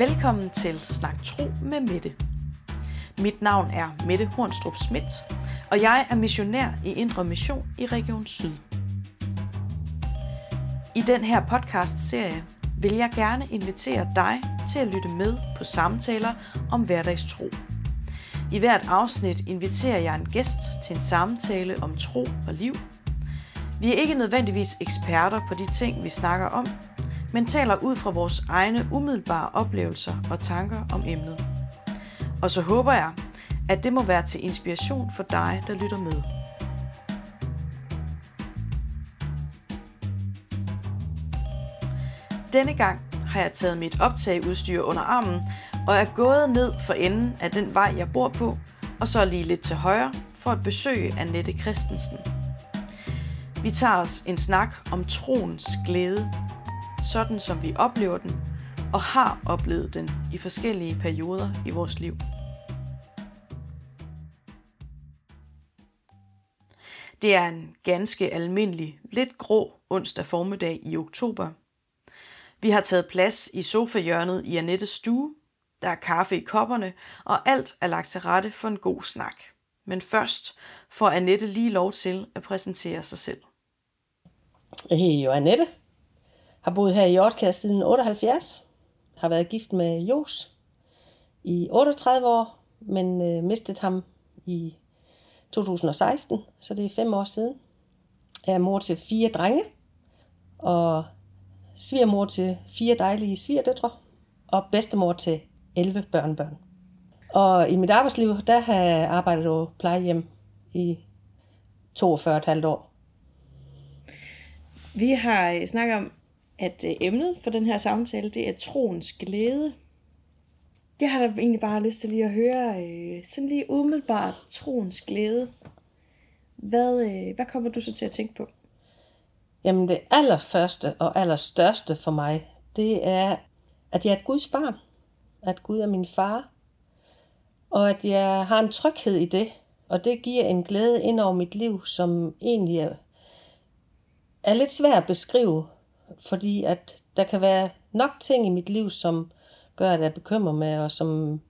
Velkommen til Snak Tro med Mette. Mit navn er Mette Hornstrup Schmidt, og jeg er missionær i Indre Mission i Region Syd. I den her podcast-serie vil jeg gerne invitere dig til at lytte med på samtaler om hverdagstro. I hvert afsnit inviterer jeg en gæst til en samtale om tro og liv. Vi er ikke nødvendigvis eksperter på de ting, vi snakker om, men taler ud fra vores egne umiddelbare oplevelser og tanker om emnet. Og så håber jeg, at det må være til inspiration for dig, der lytter med. Denne gang har jeg taget mit optageudstyr under armen og er gået ned for enden af den vej, jeg bor på, og så lige lidt til højre for at besøge Annette Christensen. Vi tager os en snak om troens glæde, sådan som vi oplever den og har oplevet den i forskellige perioder i vores liv. Det er en ganske almindelig, lidt grå onsdag formiddag i oktober. Vi har taget plads i sofahjørnet i Annettes stue. Der er kaffe i kopperne, og alt er lagt til rette for en god snak. Men først får Annette lige lov til at præsentere sig selv. Jeg hedder jo Annette. Har boet her i Hjortkær siden 78. Har været gift med Jos i 38 år, men øh, mistet ham i 2016, så det er fem år siden. Jeg er mor til fire drenge, og svigermor til fire dejlige svigerdøtre, og bedstemor til 11 børnebørn. Og i mit arbejdsliv, der har jeg arbejdet på plejehjem i 42,5 år. Vi har øh, snakket om, at øh, emnet for den her samtale, det er troens glæde. Jeg har da egentlig bare lyst til lige at høre, øh, sådan lige umiddelbart, troens glæde. Hvad, øh, hvad kommer du så til at tænke på? Jamen det allerførste og allerstørste for mig, det er, at jeg er et Guds barn. At Gud er min far. Og at jeg har en tryghed i det. Og det giver en glæde ind over mit liv, som egentlig er, er lidt svært at beskrive. Fordi at der kan være nok ting i mit liv, som gør, at jeg bekymrer mig, og som,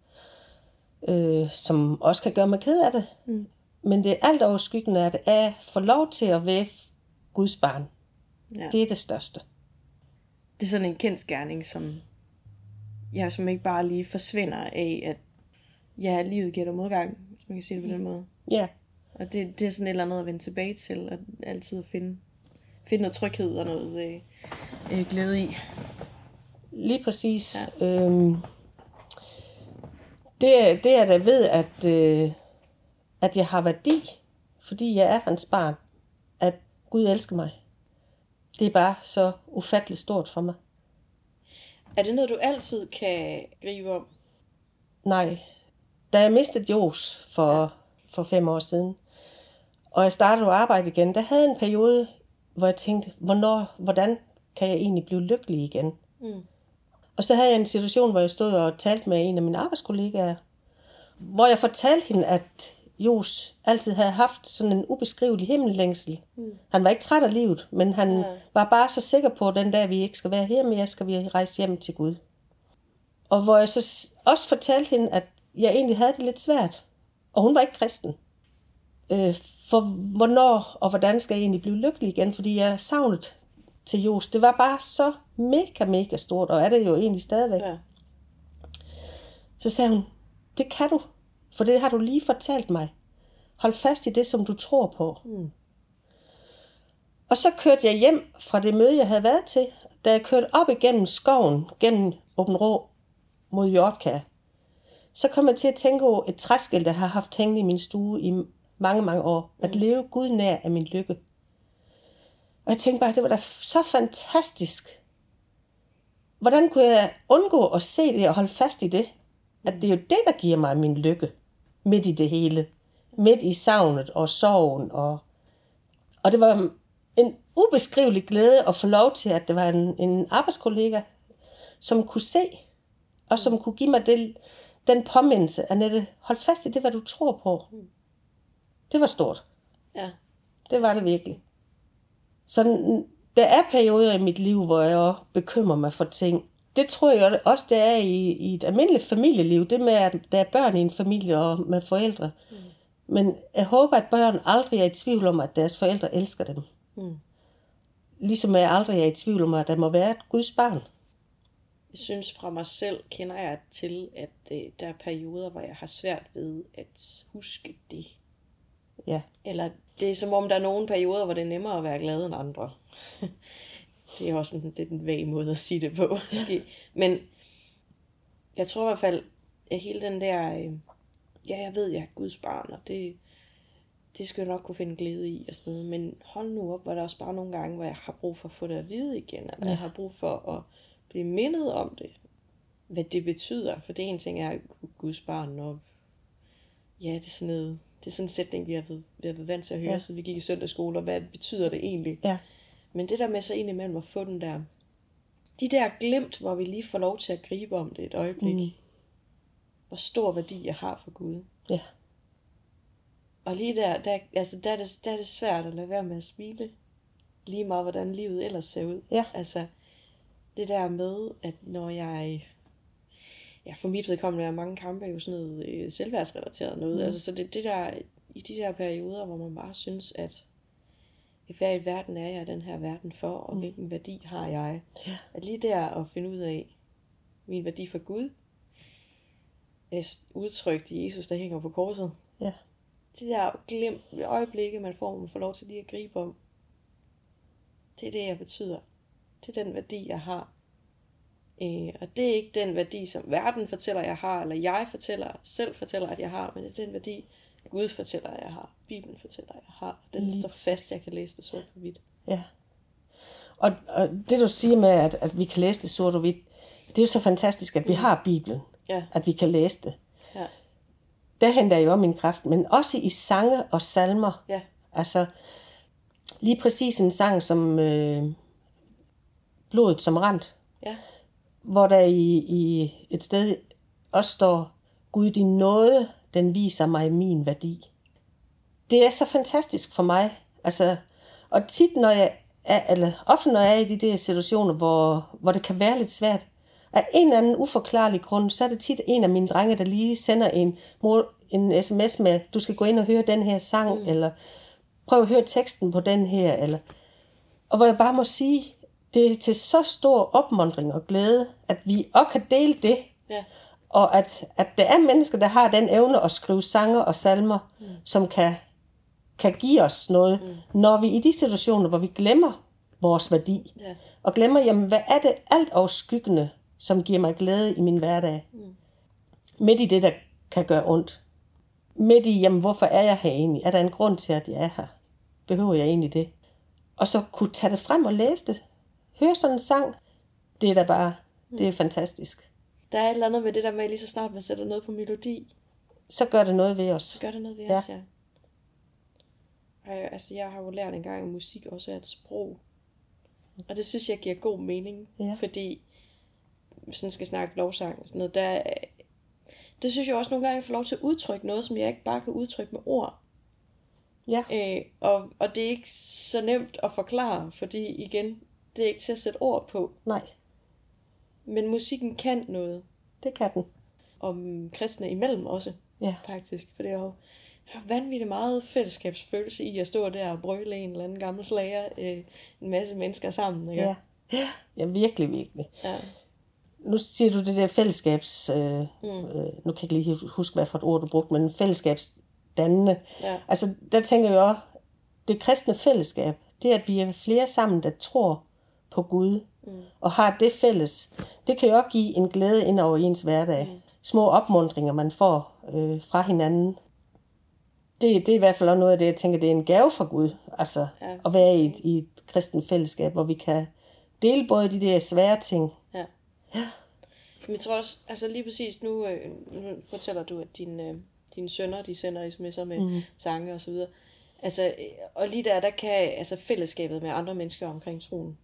øh, som også kan gøre mig ked af det. Mm. Men det er alt overskyggende, at jeg får lov til at være Guds barn. Ja. Det er det største. Det er sådan en kendskærning, som jeg som ikke bare lige forsvinder af, at ja, livet giver dig modgang, hvis man kan sige det på den måde. Ja. Og det, det er sådan et eller andet at vende tilbage til, og altid finde, finde noget tryghed og noget øh, glæde i. Lige præcis. Ja. Øhm, det, det er da ved, at, øh, at jeg har værdi, fordi jeg er hans barn. At Gud elsker mig. Det er bare så ufatteligt stort for mig. Er det noget, du altid kan gribe om? Nej. Da jeg mistede Jos for, ja. for fem år siden, og jeg startede at arbejde igen, der havde en periode, hvor jeg tænkte, hvornår, hvordan kan jeg egentlig blive lykkelig igen? Mm. Og så havde jeg en situation, hvor jeg stod og talte med en af mine arbejdskollegaer, hvor jeg fortalte hende, at Jos altid havde haft sådan en ubeskrivelig himmellængsel. Mm. Han var ikke træt af livet, men han ja. var bare så sikker på, at den dag vi ikke skal være her mere, skal vi rejse hjem til Gud. Og hvor jeg så også fortalte hende, at jeg egentlig havde det lidt svært. Og hun var ikke kristen. Øh, for hvornår og hvordan skal jeg egentlig blive lykkelig igen? Fordi jeg savnet til Jos. Det var bare så mega, mega stort, og er det jo egentlig stadigvæk. Ja. Så sagde hun, det kan du, for det har du lige fortalt mig. Hold fast i det, som du tror på. Mm. Og så kørte jeg hjem fra det møde, jeg havde været til. Da jeg kørte op igennem skoven, gennem Åben Rå mod Hjortkær, så kom jeg til at tænke over et træskilt, jeg har haft hængende i min stue i mange, mange år. At mm. leve Gud nær af min lykke. Og jeg tænkte bare, det var da så fantastisk. Hvordan kunne jeg undgå at se det og holde fast i det? At det er jo det, der giver mig min lykke. Midt i det hele. Midt i savnet og sorgen. Og, og det var en ubeskrivelig glæde at få lov til, at det var en, en arbejdskollega, som kunne se, og som kunne give mig det, den påmindelse, Annette, hold fast i det, hvad du tror på. Det var stort. Ja. Det var det virkelig. Så der er perioder i mit liv, hvor jeg bekymrer mig for ting. Det tror jeg også, det er i, i et almindeligt familieliv. Det med, at der er børn i en familie og med forældre. Mm. Men jeg håber, at børn aldrig er i tvivl om, at deres forældre elsker dem. Mm. Ligesom jeg aldrig er i tvivl om, at der må være et Guds barn. Jeg synes fra mig selv, kender jeg til, at øh, der er perioder, hvor jeg har svært ved at huske det. Ja. Eller det er som om, der er nogle perioder, hvor det er nemmere at være glad end andre. det er også en, det er en vag måde at sige det på, måske. Men jeg tror i hvert fald, at hele den der, øh, ja, jeg ved, jeg er Guds barn, og det, det skal jeg nok kunne finde glæde i og sådan noget. Men hold nu op, hvor der også bare nogle gange, hvor jeg har brug for at få det at vide igen, eller ja. jeg har brug for at blive mindet om det, hvad det betyder. For det er en ting, er Guds barn, og ja, det er sådan noget, det er sådan en sætning, vi har været, vi har været vant til at høre, ja. så vi gik i søndagsskole, og hvad betyder det egentlig? Ja. Men det der med så indimellem at få den der, de der glemt, hvor vi lige får lov til at gribe om det et øjeblik. Mm. Hvor stor værdi jeg har for Gud. Ja. Og lige der, der, altså der, er det, der er det svært at lade være med at smile. Lige meget, hvordan livet ellers ser ud. Ja. Altså, det der med, at når jeg... Ja, for mit vedkommende er mange kampe jo sådan noget øh, selvværdsrelateret noget. Mm. Altså, så det det der, i de der perioder, hvor man bare synes, at hvad i verden er jeg den her verden for, og mm. hvilken værdi har jeg. Ja. At lige der at finde ud af min værdi for Gud, er udtrykt i Jesus, der hænger på korset. Ja. Det der glem, øjeblikke, man får, man får lov til lige at gribe om. Det er det, jeg betyder. Det er den værdi, jeg har. Øh, og det er ikke den værdi, som verden fortæller, jeg har, eller jeg fortæller, selv fortæller, at jeg har, men det er den værdi, Gud fortæller, at jeg har. Bibelen fortæller, at jeg har. Den Lige står fast, jeg kan læse det sort på hvidt. Ja. Og, og det du siger med, at, at vi kan læse det sort og hvidt, det er jo så fantastisk, at vi har Bibelen. Ja. At vi kan læse det. Ja. Der henter jeg jo min kraft, men også i sange og salmer. Ja. Altså, lige præcis en sang som øh, Blodet som rent. Ja. Hvor der i, i et sted også står, Gud din nåde den viser mig min værdi. Det er så fantastisk for mig. Altså, og tit, når jeg er, eller ofte når jeg er i de der situationer, hvor, hvor det kan være lidt svært, af en eller anden uforklarlig grund, så er det tit en af mine drenge, der lige sender en, en sms med, du skal gå ind og høre den her sang, mm. eller prøv at høre teksten på den her, eller... Og hvor jeg bare må sige, det er til så stor opmundring og glæde, at vi også kan dele det. Ja. Og at, at der er mennesker, der har den evne at skrive sange og salmer, mm. som kan, kan give os noget, mm. når vi i de situationer, hvor vi glemmer vores værdi, ja. og glemmer, jamen, hvad er det alt overskyggende, som giver mig glæde i min hverdag? Mm. Midt i det, der kan gøre ondt. Midt i, jamen, hvorfor er jeg her egentlig? Er der en grund til, at jeg er her? Behøver jeg egentlig det? Og så kunne tage det frem og læse det. Høre sådan en sang. Det er da bare, det er fantastisk der er et eller andet med det der med, lige så snart man sætter noget på melodi. Så gør det noget ved os. Gør det noget ved ja. os, ja. Og, altså, jeg har jo lært en gang, at musik også er et sprog. Og det synes jeg giver god mening. Ja. Fordi, sådan skal snakke lovsang og sådan noget, der, det synes jeg også nogle gange, jeg får lov til at udtrykke noget, som jeg ikke bare kan udtrykke med ord. Ja. Øh, og, og det er ikke så nemt at forklare, fordi igen, det er ikke til at sætte ord på. Nej. Men musikken kan noget. Det kan den. Om kristne imellem også, ja. faktisk. For det er jo vanvittigt meget fællesskabsfølelse i at stå der og brøle en eller anden gammel slager øh, en masse mennesker sammen. Ikke? Ja. ja, virkelig, virkelig. Ja. Nu siger du det der fællesskabs... Øh, mm. øh, nu kan jeg ikke lige huske, hvad for et ord du brugte, men fællesskabsdannende. Ja. Altså, der tænker jeg også, det kristne fællesskab, det er, at vi er flere sammen, der tror på Gud, mm. og har det fælles, det kan jo også give en glæde ind over ens hverdag. Mm. Små opmundringer, man får øh, fra hinanden. Det, det er i hvert fald også noget af det, jeg tænker, det er en gave fra Gud, altså ja. at være i et, i et kristen fællesskab, hvor vi kan dele både de der svære ting. Ja. ja. Men jeg tror også, altså lige præcis nu, øh, nu fortæller du, at din, øh, dine sønner, de sender sms'er med mm. sange og så videre. Altså, øh, og lige der, der kan altså fællesskabet med andre mennesker omkring troen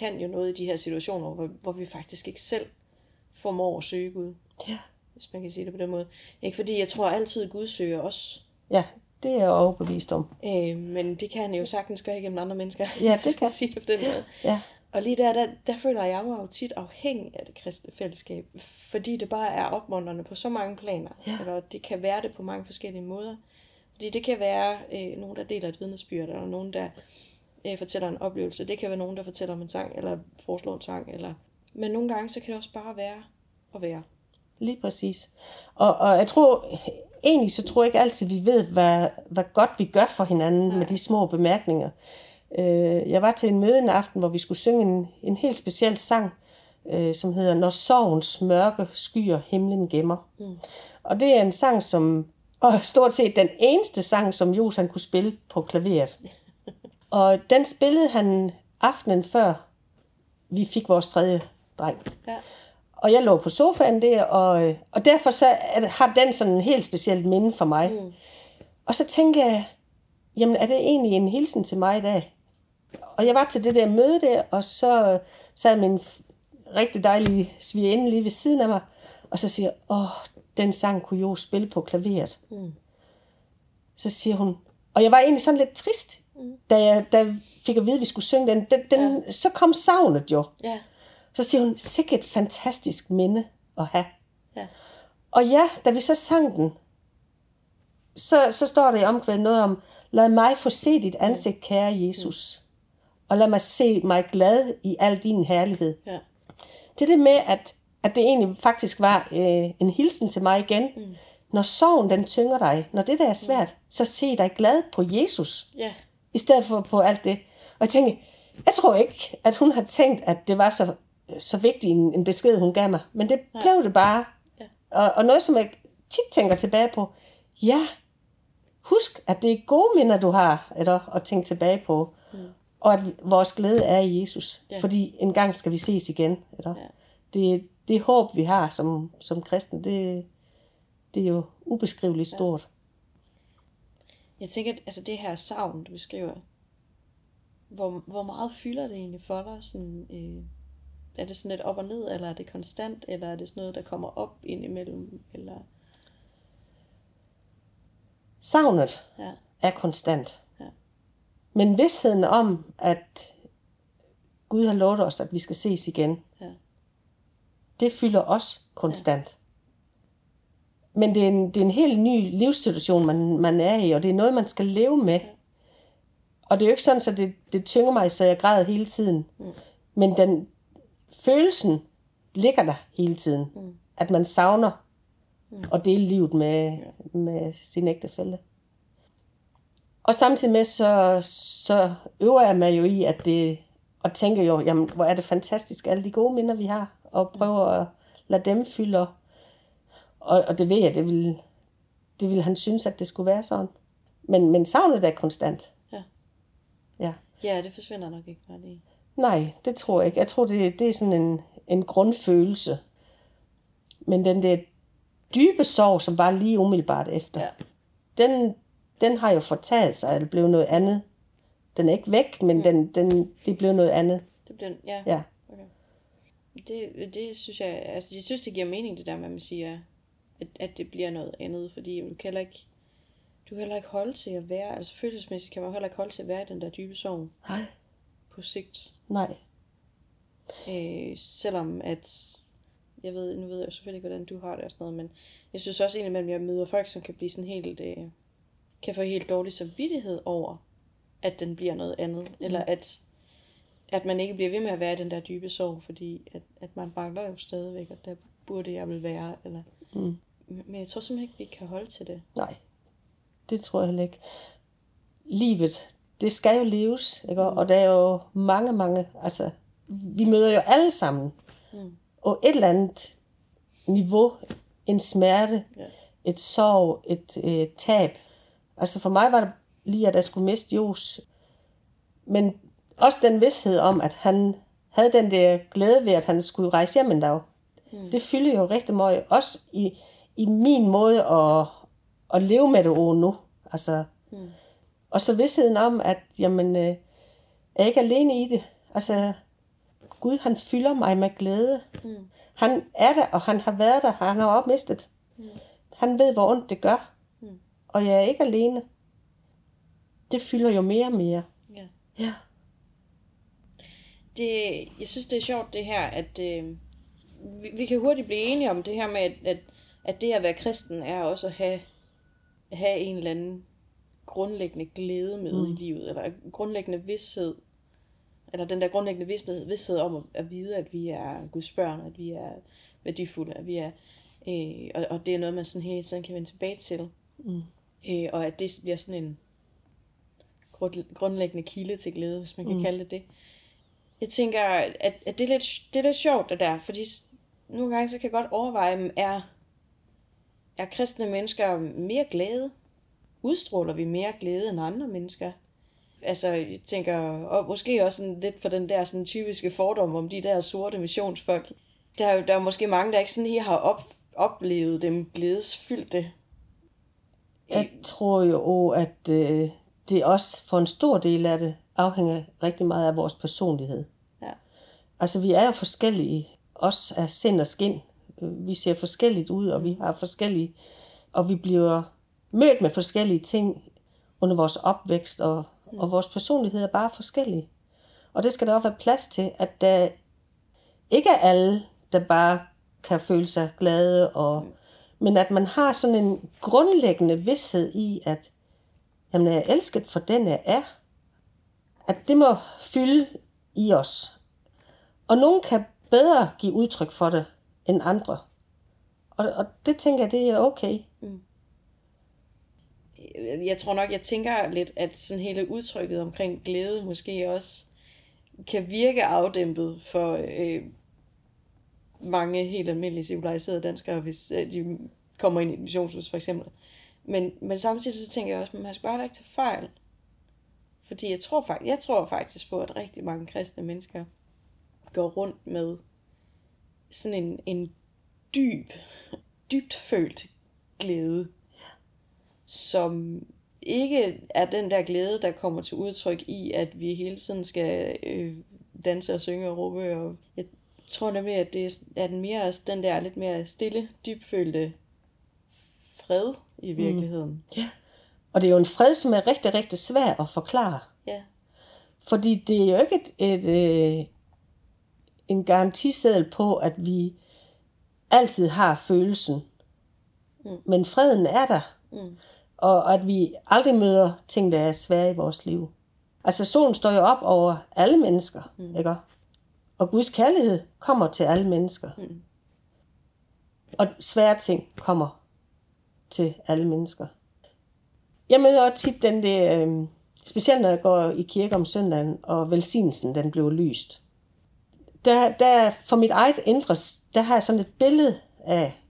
kan jo noget i de her situationer, hvor, hvor vi faktisk ikke selv formår at søge Gud. Ja. Hvis man kan sige det på den måde. Ikke fordi jeg tror altid, Gud søger os. Ja, det er jeg overbevist om. Øh, men det kan han jo sagtens gøre igennem andre mennesker. Ja, det kan. sige det på den måde. Ja. Og lige der, der, der føler jeg mig jo tit afhængig af det kristne fællesskab, fordi det bare er opmuntrende på så mange planer. Ja. Eller det kan være det på mange forskellige måder. Fordi det kan være øh, nogen, der deler et vidnesbyrd, eller nogen, der øh, fortæller en oplevelse. Det kan være nogen, der fortæller om en sang, eller foreslår en sang. Eller... Men nogle gange, så kan det også bare være at være. Lige præcis. Og, og jeg tror, egentlig så tror jeg ikke altid, vi ved, hvad, hvad godt vi gør for hinanden Nej. med de små bemærkninger. Øh, jeg var til en møde en aften, hvor vi skulle synge en, en helt speciel sang, øh, som hedder Når sorgens mørke skyer himlen gemmer. Mm. Og det er en sang, som og stort set den eneste sang, som Jos han kunne spille på klaveret. Og den spillede han aftenen før vi fik vores tredje dreng. Ja. Og jeg lå på sofaen der, og, og derfor så har den sådan en helt specielt minde for mig. Mm. Og så tænker jeg, jamen er det egentlig en hilsen til mig i dag? Og jeg var til det der møde der, og så sad min rigtig dejlige svigerinde lige ved siden af mig, og så siger åh, den sang kunne jo spille på klaveret. Mm. Så siger hun, og jeg var egentlig sådan lidt trist, mm. da jeg da fik at vide, at vi skulle synge den. den, den ja. Så kom savnet jo. Ja. Så siger hun, sikkert et fantastisk minde at have. Ja. Og ja, da vi så sang den, så, så står der i omkvædet noget om, lad mig få se dit ansigt, kære Jesus. Og lad mig se mig glad i al din herlighed. Ja. Det er det med, at, at det egentlig faktisk var øh, en hilsen til mig igen. Mm. Når sorgen den tynger dig, når det der er svært, mm. så se dig glad på Jesus, Ja. I stedet for på alt det. Og jeg tænker, jeg tror ikke, at hun har tænkt, at det var så, så vigtig en, en besked, hun gav mig. Men det ja. blev det bare. Ja. Og, og noget, som jeg tit tænker tilbage på, ja, husk, at det er gode minder, du har eller, at tænke tilbage på. Mm. Og at vores glæde er i Jesus. Ja. Fordi en gang skal vi ses igen. Eller? Ja. Det, det håb, vi har som, som kristne, det, det er jo ubeskriveligt stort. Jeg tænker, at altså det her savn, du beskriver, hvor, hvor meget fylder det egentlig for dig? Sådan, øh, er det sådan lidt op og ned, eller er det konstant, eller er det sådan noget, der kommer op ind imellem? Eller, Savnet ja, er konstant. Ja. Men vidsheden om, at Gud har lovet os, at vi skal ses igen, ja, det fylder os konstant. Ja. Men det er, en, det er en helt ny livssituation, man, man er i, og det er noget, man skal leve med. Og det er jo ikke sådan, at det, det tynger mig, så jeg græder hele tiden. Mm. Men den følelsen ligger der hele tiden. Mm. At man savner mm. at dele livet med, ja. med sin ægtefælle. Og samtidig med, så, så øver jeg mig jo i, at det, og tænker jo, jamen, hvor er det fantastisk, alle de gode minder, vi har, og prøver at lade dem fylde. Og, og det ved jeg, det vil, det vil han synes, at det skulle være sådan. Men, men savnet er konstant. Ja. Ja. ja, det forsvinder nok ikke bare lige. Nej, det tror jeg ikke. Jeg tror, det, det er sådan en, en grundfølelse. Men den der dybe sorg, som var lige umiddelbart efter, Ja. den, den har jo fortaget sig, eller blevet noget andet. Den er ikke væk, men den, den, det blev noget andet. Det bliver, ja. Ja. Okay. Det, det synes jeg, altså jeg synes, det giver mening, det der med, at man siger, at, at det bliver noget andet, fordi du kan heller ikke, du kan heller ikke holde til at være, altså følelsesmæssigt kan man heller ikke holde til at være i den der dybe sorg Nej. på sigt. Nej. Øh, selvom at, jeg ved, nu ved jeg jo selvfølgelig ikke, hvordan du har det og sådan noget, men jeg synes også egentlig, at jeg møder folk, som kan blive sådan helt, øh, kan få helt dårlig samvittighed over, at den bliver noget andet, mm. eller at, at man ikke bliver ved med at være i den der dybe sorg, fordi at, at man mangler jo stadigvæk, og der burde jeg vel være, eller... Mm. Men jeg tror simpelthen ikke, vi kan holde til det. Nej. Det tror jeg heller ikke. Livet, det skal jo leves, ikke? Og der er jo mange, mange, altså, vi møder jo alle sammen, Mm. og et eller andet niveau, en smerte, Ja. et sorg, et øh, tab. Altså for mig var det lige, at jeg skulle miste Jos. Men også den vidshed om, at han havde den der glæde ved, at han skulle rejse hjem en dag. Mm. Det fylder jo rigtig meget. Også i, i min måde at, at leve med det over nu. Altså, mm. Og så vidsheden om, at jamen, øh, jeg er ikke alene i det. Altså, Gud han fylder mig med glæde. Mm. Han er der, og han har været der, og han har opmistet. Mm. Han ved, hvor ondt det gør. Mm. Og jeg er ikke alene. Det fylder jo mere og mere. Ja. Ja. det, jeg synes, det er sjovt det her, at øh, vi, vi kan hurtigt blive enige om det her med, at, at, at det at være kristen er også at have, have en eller anden grundlæggende glæde med mm. i livet, eller grundlæggende vidshed, eller den der grundlæggende vidshed, vidshed om at, at vide, at vi er Guds børn, at vi er værdifulde, at vi er, øh, og, og det er noget, man sådan hele tiden kan vende tilbage til. Mm. Øh, og at det bliver sådan en grundlæggende kilde til glæde, hvis man kan mm. kalde det det. Jeg tænker, at, at det, er lidt, det er lidt sjovt det der, fordi nogle gange så kan jeg godt overveje, er, er kristne mennesker mere glade? Udstråler vi mere glæde end andre mennesker? Altså, jeg tænker, og måske også sådan lidt for den der sådan typiske fordom om de der sorte missionsfolk. Der, er, der er måske mange, der ikke sådan lige har op, oplevet dem glædesfyldte. Jeg tror jo, at øh, det også for en stor del af det afhænger rigtig meget af vores personlighed. Ja. Altså, vi er jo forskellige, også af sind og skin. Vi ser forskelligt ud, og vi har forskellige, og vi bliver mødt med forskellige ting under vores opvækst, og, og vores personlighed er bare forskellige. Og det skal der også være plads til, at der ikke er alle, der bare kan føle sig glade, og, men at man har sådan en grundlæggende vidshed i, at jamen, jeg er elsket for den, jeg er. At det må fylde i os. Og nogen kan bedre give udtryk for det end andre. Og, og det tænker jeg, det er okay. Mm. Jeg tror nok, jeg tænker lidt, at sådan hele udtrykket omkring glæde måske også kan virke afdæmpet for øh, mange helt almindelige civiliserede danskere, hvis øh, de kommer ind i et missionshus for eksempel. Men, men samtidig så tænker jeg også, at man skal bare ikke tage fejl. Fordi jeg tror, faktisk, jeg tror faktisk på, at rigtig mange kristne mennesker går rundt med sådan en, en dyb, dybt følt glæde, som ikke er den der glæde, der kommer til udtryk i, at vi hele tiden skal øh, danse og synge og råbe. Og jeg tror nemlig, at det er den, mere, den der lidt mere stille, dybfølte fred i virkeligheden. Mm. Ja. Og det er jo en fred, som er rigtig, rigtig svær at forklare. Ja. Fordi det er jo ikke et, et, et, øh, en garantiseddel på, at vi altid har følelsen. Mm. Men freden er der. Mm. Og at vi aldrig møder ting, der er svære i vores liv. Altså solen står jo op over alle mennesker, mm. ikke? Og Guds kærlighed kommer til alle mennesker. Mm. Og svære ting kommer til alle mennesker. Jeg møder også tit den der, øh, specielt når jeg går i kirke om søndagen, og velsignelsen den blev lyst. Der, der for mit eget indre, der har jeg sådan et billede af,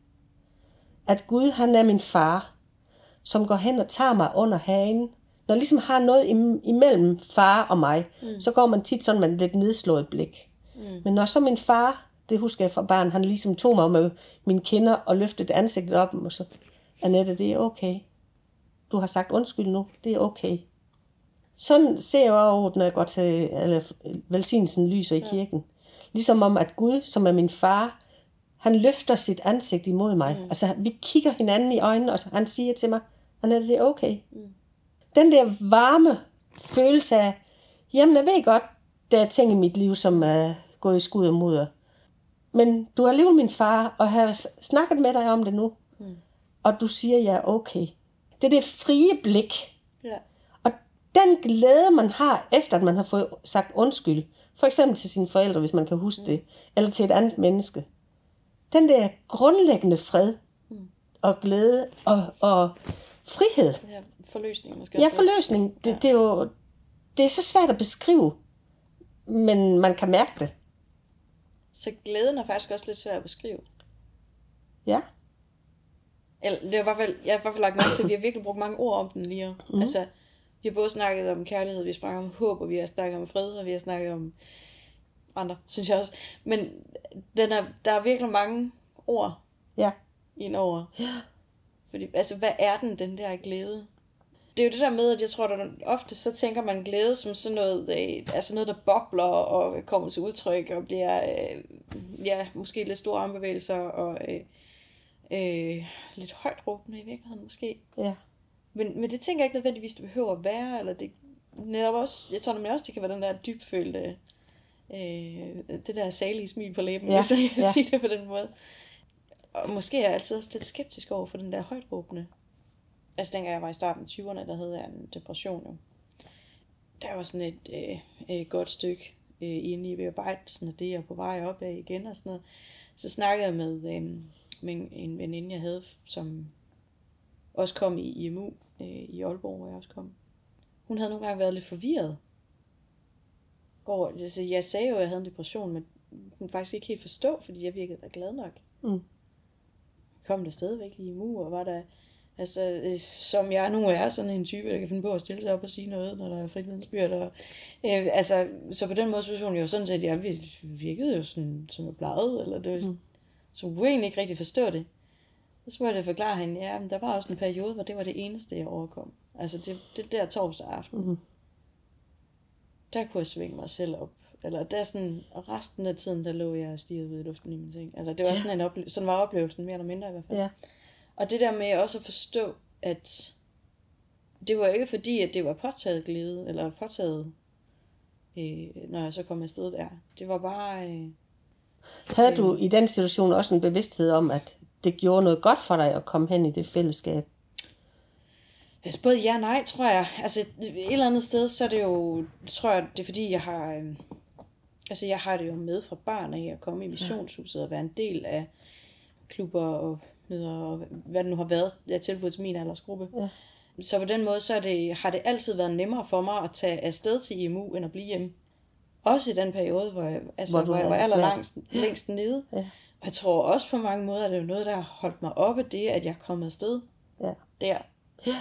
at Gud han er min far, som går hen og tager mig under hagen. Når jeg ligesom har noget imellem far og mig, mm. så går man tit sådan med et lidt nedslået blik. Mm. Men når så min far, det husker jeg fra barn, han ligesom tog mig med mine kinder og løftede ansigtet op, og så Annette, det er okay. Du har sagt undskyld nu, det er okay. Sådan ser jeg også, når jeg går til eller, velsignelsen lyser i kirken. Ligesom om, at Gud, som er min far, han løfter sit ansigt imod mig. Mm. Altså, vi kigger hinanden i øjnene, og han siger til mig, det er okay. Mm. Den der varme følelse af, jamen jeg ved godt, der er ting i mit liv, som er gået i skud og mudder. Men du er alligevel min far, og har snakket med dig om det nu. Mm og du siger, er okay. Det er det frie blik. Ja. Og den glæde, man har, efter at man har fået sagt undskyld, for eksempel til sine forældre, hvis man kan huske det, eller til et andet menneske. Den der grundlæggende fred mm. og glæde og, og frihed. Ja, forløsning måske. Ja, forløsning. Det, ja. det, er jo det er så svært at beskrive, men man kan mærke det. Så glæden er faktisk også lidt svært at beskrive. Ja. Eller, det er i hvert fald, jeg har i hvert fald lagt mærke til, at vi har virkelig brugt mange ord om den lige. Mm. Altså, vi har både snakket om kærlighed, vi har snakket om håb, og vi har snakket om fred, og vi har snakket om andre, synes jeg også. Men den er, der er virkelig mange ord ja. i en over. Ja. Fordi, altså, hvad er den, den der glæde? Det er jo det der med, at jeg tror, at ofte så tænker man glæde som sådan noget, øh, altså noget, der bobler og kommer til udtryk og bliver, øh, ja, måske lidt store armbevægelser og øh, øh, lidt højt råbende i virkeligheden måske. Ja. Men, men det tænker jeg ikke nødvendigvis, det behøver at være, eller det netop også, jeg tror nemlig også, det kan være den der dybfølte Øh, det der salige smil på læben, Ja, hvis jeg kan ja. sige det på den måde. Og måske er jeg altid også lidt skeptisk over for den der højtråbende. Altså dengang jeg var i starten af 20'erne, der havde jeg en depression jo. Der var sådan et øh, øh, godt stykke øh, inde i bearbejdelsen af det, og på vej op af igen og sådan noget. Så snakkede jeg med, øh, med en veninde, jeg havde, som også kom i IMU øh, i Aalborg, hvor jeg også kom. Hun havde nogle gange været lidt forvirret over, altså jeg sagde jo, at jeg havde en depression, men hun kunne faktisk ikke helt forstå, fordi jeg virkede da glad nok. Mm. Kom der stadigvæk i IMU, og var der, altså øh, som jeg nu er, sådan en type, der kan finde på at stille sig op og sige noget, når der er frit vidensbyrd. Og, øh, altså, så på den måde synes hun jo sådan set, at jeg virkede jo sådan, som jeg plejede, eller det var, mm. så hun kunne egentlig ikke rigtig forstå det. Så spurgte jeg forklare hende, ja, men der var også en periode, hvor det var det eneste, jeg overkom. Altså det, det der torsdag aften. Mhm. Der kunne jeg svinge mig selv op. Eller der sådan, og resten af tiden, der lå jeg og stirrede ud i luften i min ting. Eller det var sådan en oplevelse, sådan var oplevelsen mere eller mindre i hvert fald. Ja. Og det der med også at forstå, at det var ikke fordi, at det var påtaget glæde, eller påtaget, øh, når jeg så kom afsted der. Det var bare, øh, Havde du i den situation også en bevidsthed om, at det gjorde noget godt for dig at komme hen i det fællesskab? Altså både ja og nej, tror jeg. Altså et eller andet sted, så er det jo, tror jeg, det er fordi, jeg har, øh, altså jeg har det jo med fra barn af at komme i missionshuset og være en del af klubber og møder og hvad det nu har været, jeg er tilbudt til min aldersgruppe. Ja. Så på den måde, så er det, har det altid været nemmere for mig at tage afsted til IMU, end at blive hjemme. Også i den periode, hvor jeg, altså, Hvor hvor, jeg var det aller svært. længst, længst nede. Ja. Og jeg tror også på mange måder, at det er noget, der har holdt mig oppe, det at jeg er kommet afsted Ja. der.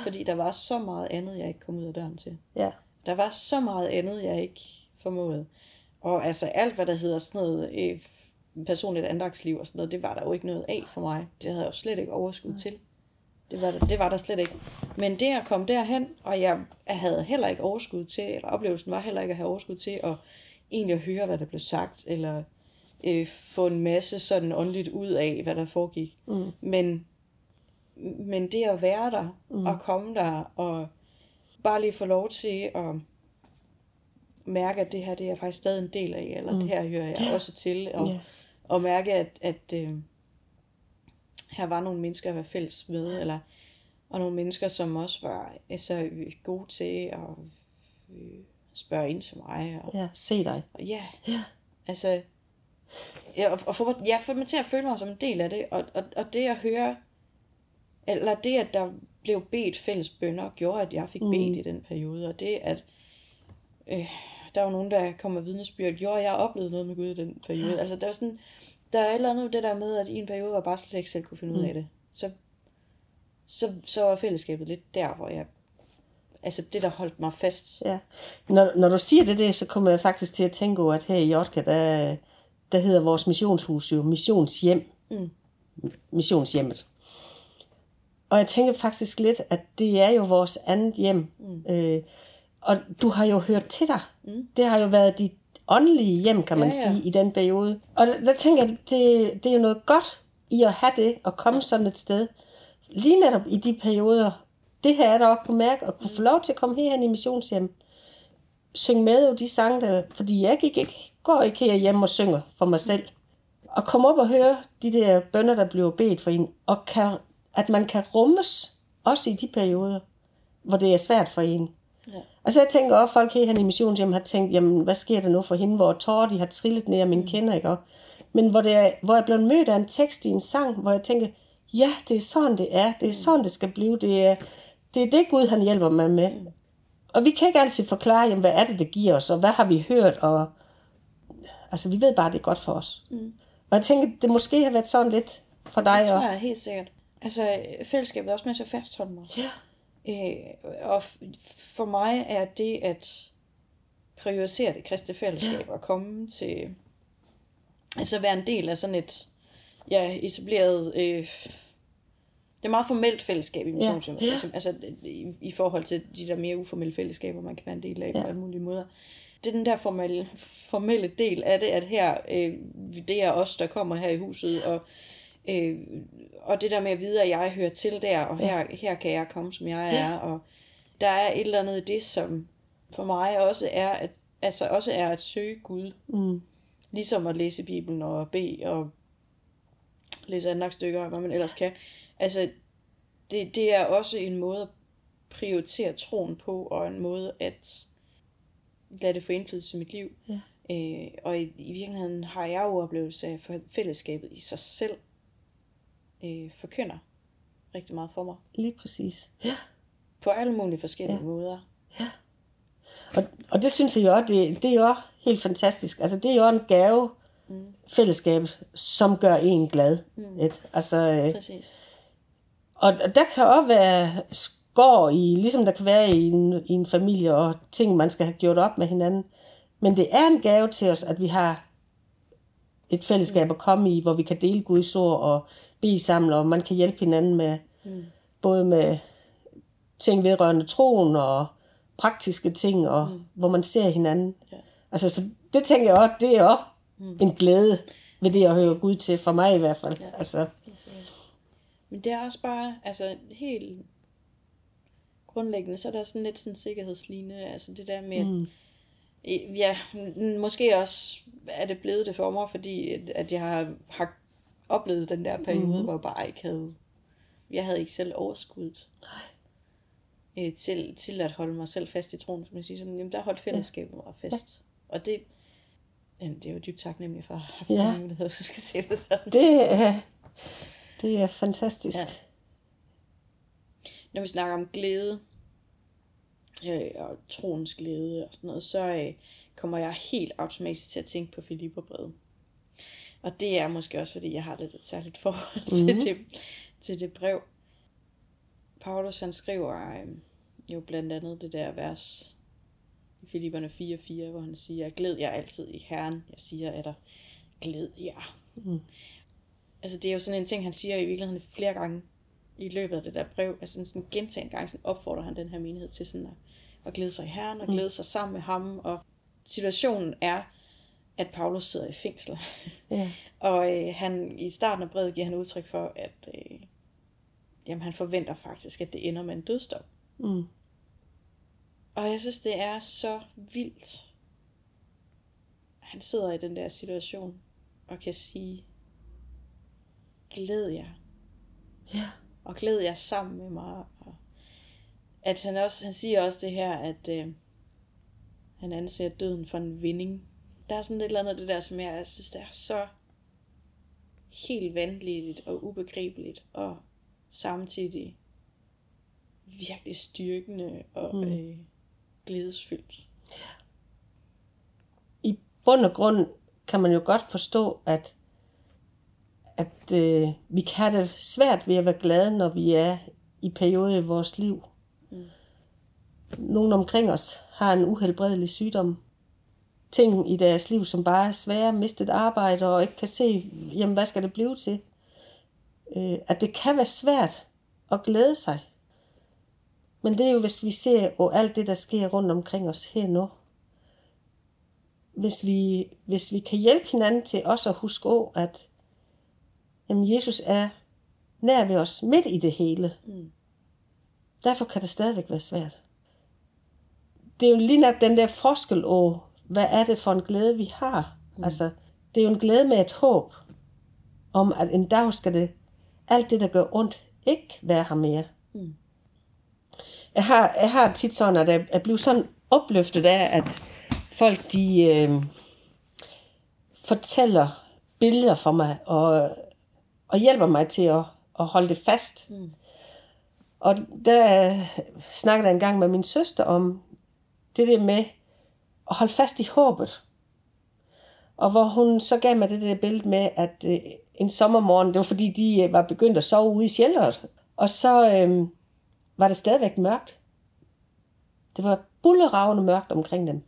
Fordi der var så meget andet, jeg ikke kom ud af døren til. Ja. Der var så meget andet, jeg ikke formåede. Og altså alt, hvad der hedder sådan noget øh, personligt andagsliv og sådan noget, det var der jo ikke noget af for mig. Det havde jeg jo slet ikke overskud til. Det var, der, det var der slet ikke. Men det at komme derhen, og jeg havde heller ikke overskud til, eller oplevelsen var heller ikke at have overskud til at egentlig at høre, hvad der blev sagt, eller øh, få en masse sådan åndeligt ud af, hvad der foregik. Mm. Men, men det at være der, mm. og komme der, og bare lige få lov til at mærke, at det her det er jeg faktisk stadig en del af, eller mm. det her hører jeg også til, og, Ja. og mærke, at, at øh, her var nogle mennesker, jeg var fælles med, eller, og nogle mennesker, som også var altså, gode til at øh, spørge ind til mig, og, Ja, se dig. og ja, altså, ja, og, og få, ja, få mig til at føle mig som en del af det, og, og, og det at høre, eller det, at der blev bedt fælles bønder, gjorde, at jeg fik mm. bedt i den periode, og det, at øh, der var nogen, der kom med vidnesbyrd, gjorde, at jeg oplevede noget med Gud i den periode. Altså, der var sådan, der er et eller andet det der med, at i en periode, jeg bare slet ikke selv kunne finde ud af det, så, så, så var fællesskabet lidt der, hvor jeg, altså det, der holdt mig fast. Ja. Når, når du siger det der, så kommer jeg faktisk til at tænke over, at her i Jotka, der, der hedder vores missionshus jo Missionshjem. Mm. Missionshjemmet. Og jeg tænker faktisk lidt, at det er jo vores andet hjem. Mm. Øh, og du har jo hørt til dig. Mm. Det har jo været dit åndelige hjem, kan man Ja, ja, sige, i den periode. Og der, der tænker jeg, det, det er jo noget godt i at have det, og komme sådan et sted. Lige netop i de perioder, det her er der også kunne mærke, og kunne få lov til at komme herhen i missionshjem synge med jo de sange, der, fordi jeg gik ikke, går ikke herhjemme og synger for mig selv. Og komme op og høre de der bønder, der bliver bedt for en, og kan, at man kan rummes, også i de perioder, hvor det er svært for en. Ja. Altså jeg tænker også, folk herhen i missionshjem har tænkt, jamen hvad sker der nu for hende, hvor tårer de har trillet ned af mine kender, ikke? Og- Men hvor, det er, hvor jeg blev mødt af en tekst i en sang, hvor jeg tænker, ja, det er sådan, det er. Det er sådan, det skal blive. Det er det, er det Gud, han hjælper mig med. Og vi kan ikke altid forklare, jamen, hvad er det, det giver os, og hvad har vi hørt, og altså, vi ved bare, det er godt for os. Mm. Og jeg tænker, det måske har været sådan lidt for dig. Det tror og, jeg helt sikkert. Altså, fællesskabet er også med til at fastholde mig. Ja. Øh, og for mig er det at prioritere det kristne fællesskab og komme til, altså være en del af sådan et ja, etableret, øh, det er meget formelt fællesskab i missionshjemmet, Ja. ja. altså i, i forhold til de der mere uformelle fællesskaber, man kan være en del af ja. På alle mulige måder. Det er den der formelle, formelle del af det, at her, øh, det er os, der kommer her i huset, og Øh, og det der med at vide, at jeg hører til der, og her, her kan jeg komme, som jeg er. Og der er et eller andet i det, som for mig også er, at altså også er at søge Gud. Mm. Ligesom at læse Bibelen og bede og læse andagtstykker og hvad man ellers kan. Altså, det, det er også en måde at prioritere troen på, og en måde at lade det få indflydelse i mit liv. Ja. Øh, og i, i virkeligheden har jeg jo oplevelse af, at fællesskabet i sig selv øh, forkynder rigtig meget for mig. Lige præcis. Ja. På alle mulige forskellige ja. måder. Og, og det synes jeg jo det, det er jo helt fantastisk. Altså det er jo en gave, mm. fællesskabet, som gør en glad. Mm. Et, altså, øh, Præcis. og, og der kan også være skår i, ligesom der kan være i en, i en familie, og ting, man skal have gjort op med hinanden. Men det er en gave til os, at vi har et fællesskab at komme i, hvor vi kan dele Guds ord og bede sammen, og man kan hjælpe hinanden med, mm. både med ting vedrørende troen og praktiske ting, og mm. hvor man ser hinanden. Ja. Altså, så det tænker jeg også, det er også mm. en glæde ved det at høre Gud til, for mig i hvert fald. Ja. Altså, Men det er også bare, altså helt grundlæggende, så er der sådan lidt sådan sikkerhedslignende, altså det der med, mm. ja, måske også er det blevet det for mig, fordi at jeg har, har oplevet den der periode, mm. hvor jeg bare ikke havde, jeg havde ikke selv overskuddet. Øh, til, til at holde mig selv fast i troen, som jeg siger, sådan, jamen, der holdt fællesskabet mig fast. Ja. Og det, jamen, det er jo dybt taknemmelig for at have haft Ja. mulighed, så skal se det sådan. det, er, det er fantastisk. Ja. Når vi snakker om glæde, øh, og troens glæde og sådan noget, så øh, kommer jeg helt automatisk til at tænke på Filipperbrevet. Og det er måske også, fordi jeg har lidt et særligt forhold til, Mhm. det, til det brev. Paulus han skriver øh, jo blandt andet det der vers i Filipperne 4.4, hvor han siger, glæd jer altid i Herren. Jeg siger, at der glæd jer. Mm. Altså det er jo sådan en ting, han siger i virkeligheden flere gange i løbet af det der brev. Altså sådan gentagende gange sådan opfordrer han den her menighed til sådan at, at glæde sig i Herren og glæde sig sammen med ham. Og situationen er, at Paulus sidder i fængsel. Ja. Og øh, han i starten af brevet giver han udtryk for, at øh, jamen, han forventer faktisk, at det ender med en dødsdom. Mm. Og jeg synes, det er så vildt. Han sidder i den der situation og kan sige, glæd jer. Ja. Og glæd jer sammen med mig. Og at han, også, han siger også det her, at øh, han anser døden for en vinding. Der er sådan et eller andet det der, som jeg, jeg synes, det er så helt vanvittigt og ubegribeligt, og samtidig virkelig styrkende og mm. øh, glædesfyldt. i bund og grund kan man jo godt forstå, at, at øh, vi kan have det svært ved at være glade, når vi er i perioder i vores liv. Mm. Nogen omkring os har en uhelbredelig sygdom. Ting i deres liv, som bare er svære, mistet arbejde og ikke kan se, jamen hvad skal det blive til? Øh, at det kan være svært at glæde sig. Men det er jo, hvis vi ser på alt det, der sker rundt omkring os her nu hvis vi, hvis vi kan hjælpe hinanden til også at huske på, at jamen, Jesus er nær ved os midt i det hele. Mm. Derfor kan det stadigvæk være svært. Det er jo lige nok den der forskel over, hvad er det for en glæde, vi har. Mm. Altså, det er jo en glæde med et håb om, at en dag skal det, alt det, der gør ondt, ikke være her mere. Mm. Jeg, har, jeg har tit sådan, at jeg, jeg bliver sådan opløftet af, at folk de øh, fortæller billeder for mig og, og hjælper mig til at, at holde det fast. Mm. Og der snakkede jeg engang med min søster om det der med at holde fast i håbet. Og hvor hun så gav mig det der billede med, at øh, en sommermorgen, det var fordi de øh, var begyndt at sove ude i shelteret, og så øh, var det stadigvæk mørkt. Det var bulleravende mørkt omkring dem.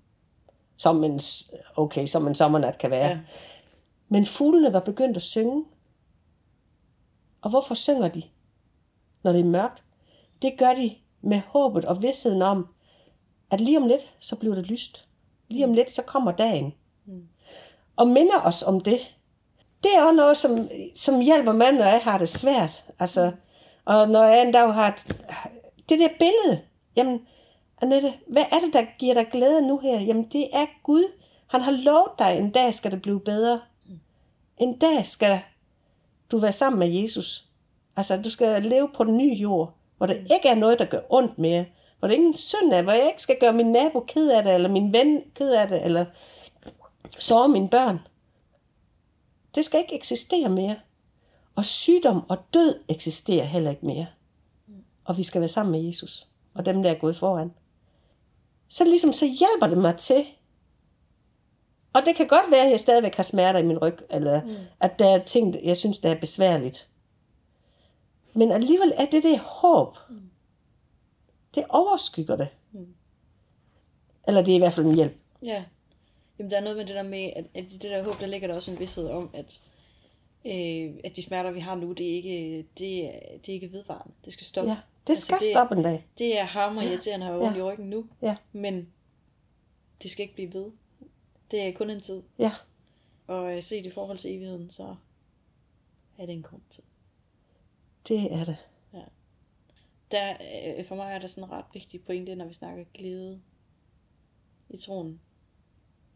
Som en, okay, som en sommernat kan være. Ja. Men fuglene var begyndt at synge. Og hvorfor synger de, når det er mørkt? Det gør de med håbet og vidstheden om, at lige om lidt, så bliver det lyst. Lige om lidt, så kommer dagen. Mm. Og minder os om det. Det er også noget, som, som hjælper mig, når jeg har det svært. Altså, og når jeg en dag har det der billede, jamen, Annette, hvad er det, der giver dig glæde nu her? Jamen, det er Gud. Han har lovet dig, en dag skal det blive bedre. En dag skal du være sammen med Jesus. Altså, du skal leve på den nye jord, hvor der ikke er noget, der gør ondt mere. Hvor der ingen synd er, hvor jeg ikke skal gøre min nabo ked af det, eller min ven ked af det, eller såre mine børn. Det skal ikke eksistere mere. Og sygdom og død eksisterer heller ikke mere. Og vi skal være sammen med Jesus, og dem, der er gået foran. Så ligesom så hjælper det mig til, og det kan godt være, at jeg stadigvæk har smerter i min ryg, eller mm. at der er ting, jeg synes, der er besværligt. Men alligevel er det det håb. Mm. Det overskygger det. Mm. Eller det er i hvert fald en hjælp. Ja. Jamen, der er noget med det der med, at, at i det der håb, der ligger der også en vidshed om, at, øh, at de smerter, vi har nu, det er ikke, det er, det er ikke vedvarende. Det skal stoppe. Ja, det skal altså, det, stoppe en dag. Det er hammer irriterende at have ondt ja. i ryggen nu. Ja. Men det skal ikke blive ved. Det er kun en tid. Ja. Og set i forhold til evigheden, så er det en kort tid. Det er det. Ja. Der, øh, for mig er der sådan en ret vigtig pointe, når vi snakker glæde i troen.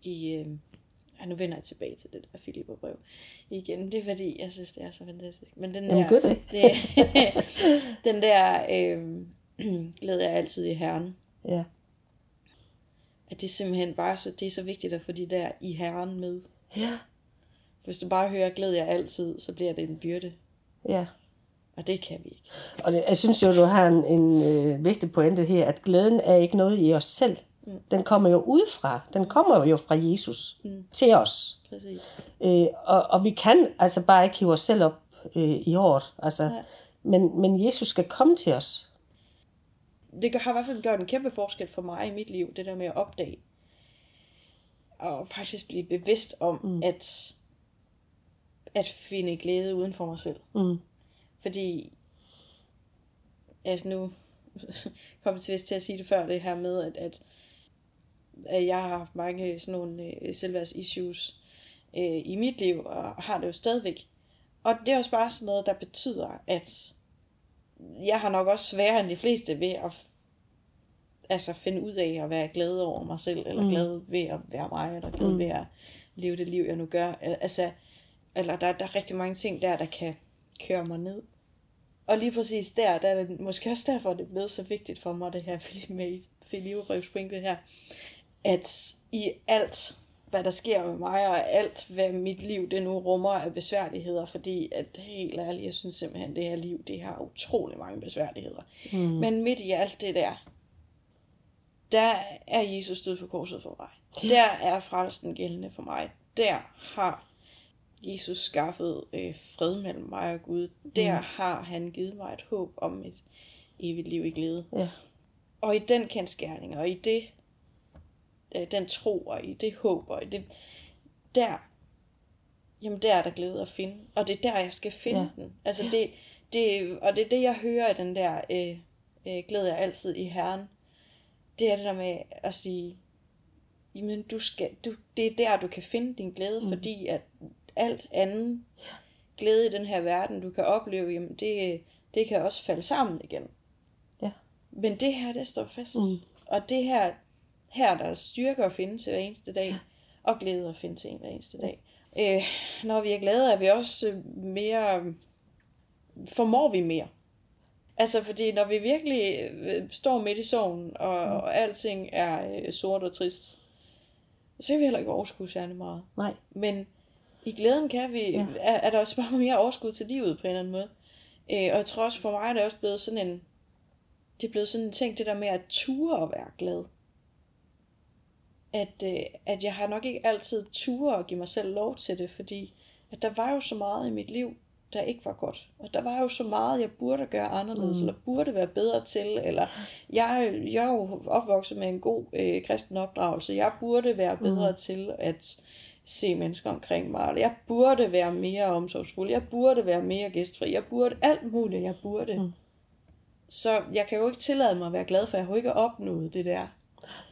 I, øh, ja, nu vender jeg tilbage til det der Filipperbrev igen. Det er fordi, jeg synes, det er så fantastisk. Men den der, Jamen, det. det den der øh, glæde jeg altid i Herren. Ja. At det simpelthen bare så, det er så vigtigt at få de der i Herren med. Ja. Hvis du bare hører glæde jeg altid, så bliver det en byrde. Ja. Og det kan vi ikke. Og det, jeg synes jo, du har en, en øh, vigtig pointe her, at glæden er ikke noget i os selv. Mm. Den kommer jo udefra. Den kommer jo fra Jesus mm. til os. Præcis. Øh, og, og vi kan altså bare ikke hive os selv op øh, i hårdt. Altså, men, men Jesus skal komme til os. Det har i hvert fald gjort en kæmpe forskel for mig i mit liv, det der med at opdage. Og faktisk blive bevidst om, mm. at, at finde glæde uden for mig selv. Mm. Fordi, altså nu kommer jeg til at sige det før, det her med, at, at, at jeg har haft mange sådan nogle øh, selvværds issues øh, i mit liv, og har det jo stadigvæk. Og det er også bare sådan noget, der betyder, at jeg har nok også sværere end de fleste ved at altså finde ud af at være glad over mig selv, eller mm. glad ved at være mig, eller glad mm. ved at leve det liv, jeg nu gør. Altså, eller der, der er rigtig mange ting der, der kan køre mig ned. Og lige præcis der, der er det måske også derfor, det er blevet så vigtigt for mig, det her med Filivebrevspointe her, at i alt, hvad der sker med mig, og alt, hvad mit liv det nu rummer af besværligheder, fordi at helt ærligt, jeg synes simpelthen, det her liv, det har utrolig mange besværligheder. Mm. Men midt i alt det der, der er Jesus død på korset for mig. Der er frelsen gældende for mig. Der har Jesus skaffet øh, fred mellem mig og Gud. Der mm. har han givet mig et håb om et evigt liv i glæde. Ja. Og i den kendskærning, og i det, øh, den tro, og i det håb, og i det, der, jamen der er der glæde at finde. Og det er der, jeg skal finde ja. den. Altså ja. det, det, og det er det, jeg hører i den der øh, øh, glæde jeg altid i Herren. Det er det der med at sige, jamen du skal, du, det er der, du kan finde din glæde, mm. fordi at alt andet glæde i den her verden, du kan opleve, jamen det, det kan også falde sammen igen. Ja. Men det her, det står fast. Mm. Og det her, her der er styrke at finde til hver eneste dag, og glæde at finde til hver eneste dag. Øh, når vi er glade, er vi også mere, formår vi mere. Altså, fordi når vi virkelig øh, står midt i sorgen, og, mm. og alting er øh, sort og trist, så kan vi heller ikke overskue særlig meget. Nej. Men i glæden kan vi, ja. er, er der også bare mere overskud til livet på en eller anden måde. Øh, og jeg tror også for mig, er det også blevet sådan en, det er blevet sådan en ting, det der med at ture og være glad. At, øh, at jeg har nok ikke altid ture og give mig selv lov til det, fordi at der var jo så meget i mit liv, der ikke var godt. Og der var jo så meget, jeg burde gøre anderledes, mm. eller burde være bedre til, eller jeg, jeg er jo opvokset med en god øh, kristen opdragelse, jeg burde være bedre mm. til at se mennesker omkring mig. Jeg burde være mere omsorgsfuld. Jeg burde være mere gæstfri. Jeg burde alt muligt, jeg burde. Mm. Så jeg kan jo ikke tillade mig at være glad, for jeg har jo ikke opnået det der.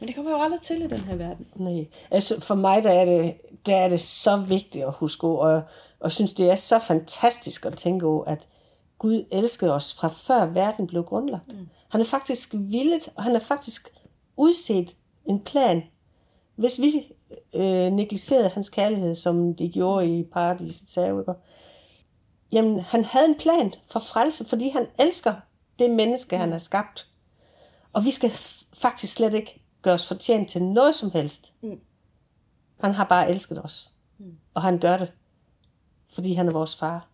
Men det kommer jo aldrig til i den her verden. Nej, altså for mig der er det, der er det så vigtigt at huske, og, og synes det er så fantastisk at tænke over, at Gud elskede os fra før verden blev grundlagt. Mm. Han er faktisk villet, og han er faktisk udset en plan. Hvis vi øh, negligerede hans kærlighed, som de gjorde i paradisets have, jamen han havde en plan for frelse, fordi han elsker det menneske, han har skabt. Og vi skal faktisk slet ikke gøre os fortjent til noget som helst. Mm. Han har bare elsket os. Mm. Og han gør det, fordi han er vores far.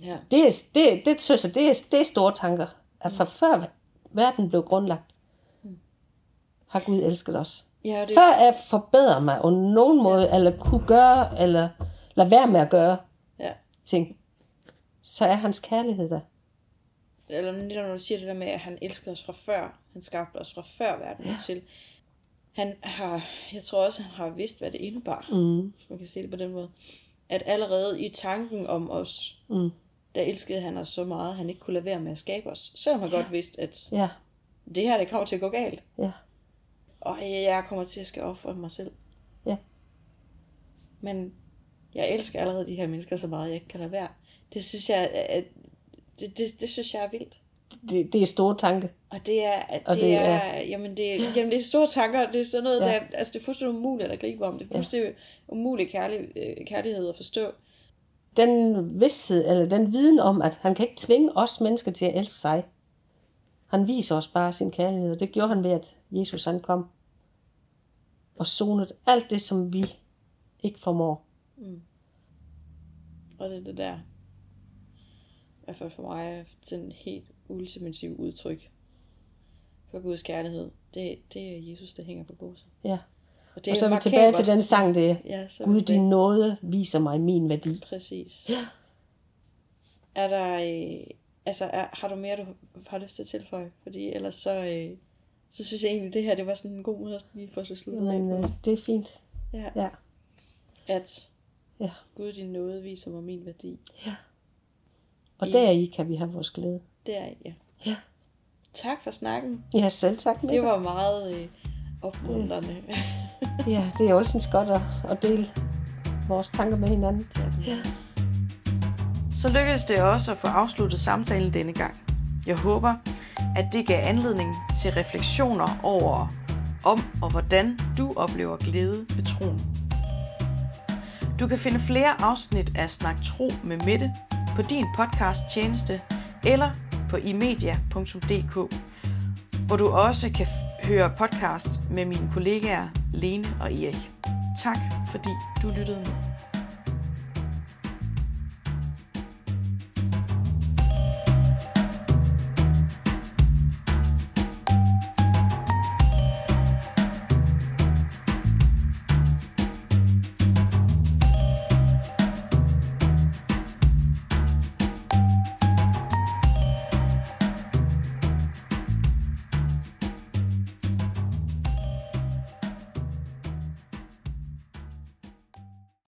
Ja. Det, er, det, det synes jeg, det er, det er store tanker. At fra før verden blev grundlagt, har Gud elsket os. Ja, det, Før at forbedre mig på nogen måde, eller kunne gøre, eller lade være med at gøre ja. ting, så er hans kærlighed der. Eller netop når du siger det der med, at han elsker os fra før. Han skabte os fra før verden ja. til. Han har, jeg tror også, han har vidst, hvad det indebar. Mm. Hvis man kan sige det på den måde. At allerede i tanken om os, mm. der elskede han os så meget, at han ikke kunne lade være med at skabe os. Selvom han ja. godt vidste, at Ja, det her, det kommer til at gå galt. ja, Og jeg kommer til at skal ofre mig selv. ja. Men jeg elsker allerede de her mennesker så meget, jeg ikke kan lade være. Det synes jeg, at, det, det, det synes jeg er vildt. Det, det er store tanke. Og det er, det, Og det er, er- jamen det, jamen det er store tanker, det er sådan noget, Ja. ja. der, altså det er fuldstændig umuligt at gribe om, det er fuldstændig umulig kærlig, øh, kærlighed at forstå. Den vidsthed, eller den viden om, at han kan ikke tvinge os mennesker til at elske sig. Han viser os bare sin kærlighed, og det gjorde han ved, at Jesus han kom og sonede alt det, som vi ikke formår. Og det er det der, hvert fald for mig, er sådan en helt ultimativ udtryk for Guds kærlighed. Det, det er Jesus, der hænger på korset. Ja. Og, det Og så er vi tilbage til den sang, det er, Ja, er Gud, vi det. din nåde viser mig min værdi. Præcis. Ja. Er der, øh, altså, er, har du mere, du har lyst til at tilføje? Fordi ellers så, øh, så synes jeg egentlig, det her det var sådan en god måde at lige få det sluttet af på. øh, det er fint. Ja. Ja. At ja. Gud, din nåde viser mig min værdi. Og deri kan vi have vores glæde. Det er ja. Ja. Tak for snakken. Ja, selv tak. Det var meget øh, opmuntrende. Ja, det er altid godt at, at dele vores tanker med hinanden. ja. Så lykkedes det også at få afsluttet samtalen denne gang. Jeg håber, at det gav anledning til refleksioner over, om og hvordan du oplever glæde ved troen. Du kan finde flere afsnit af Snak Tro med Mette på din podcast tjeneste eller på imedia.dk, hvor du også kan høre podcast med mine kollegaer Lene og Erik. Tak fordi du lyttede med.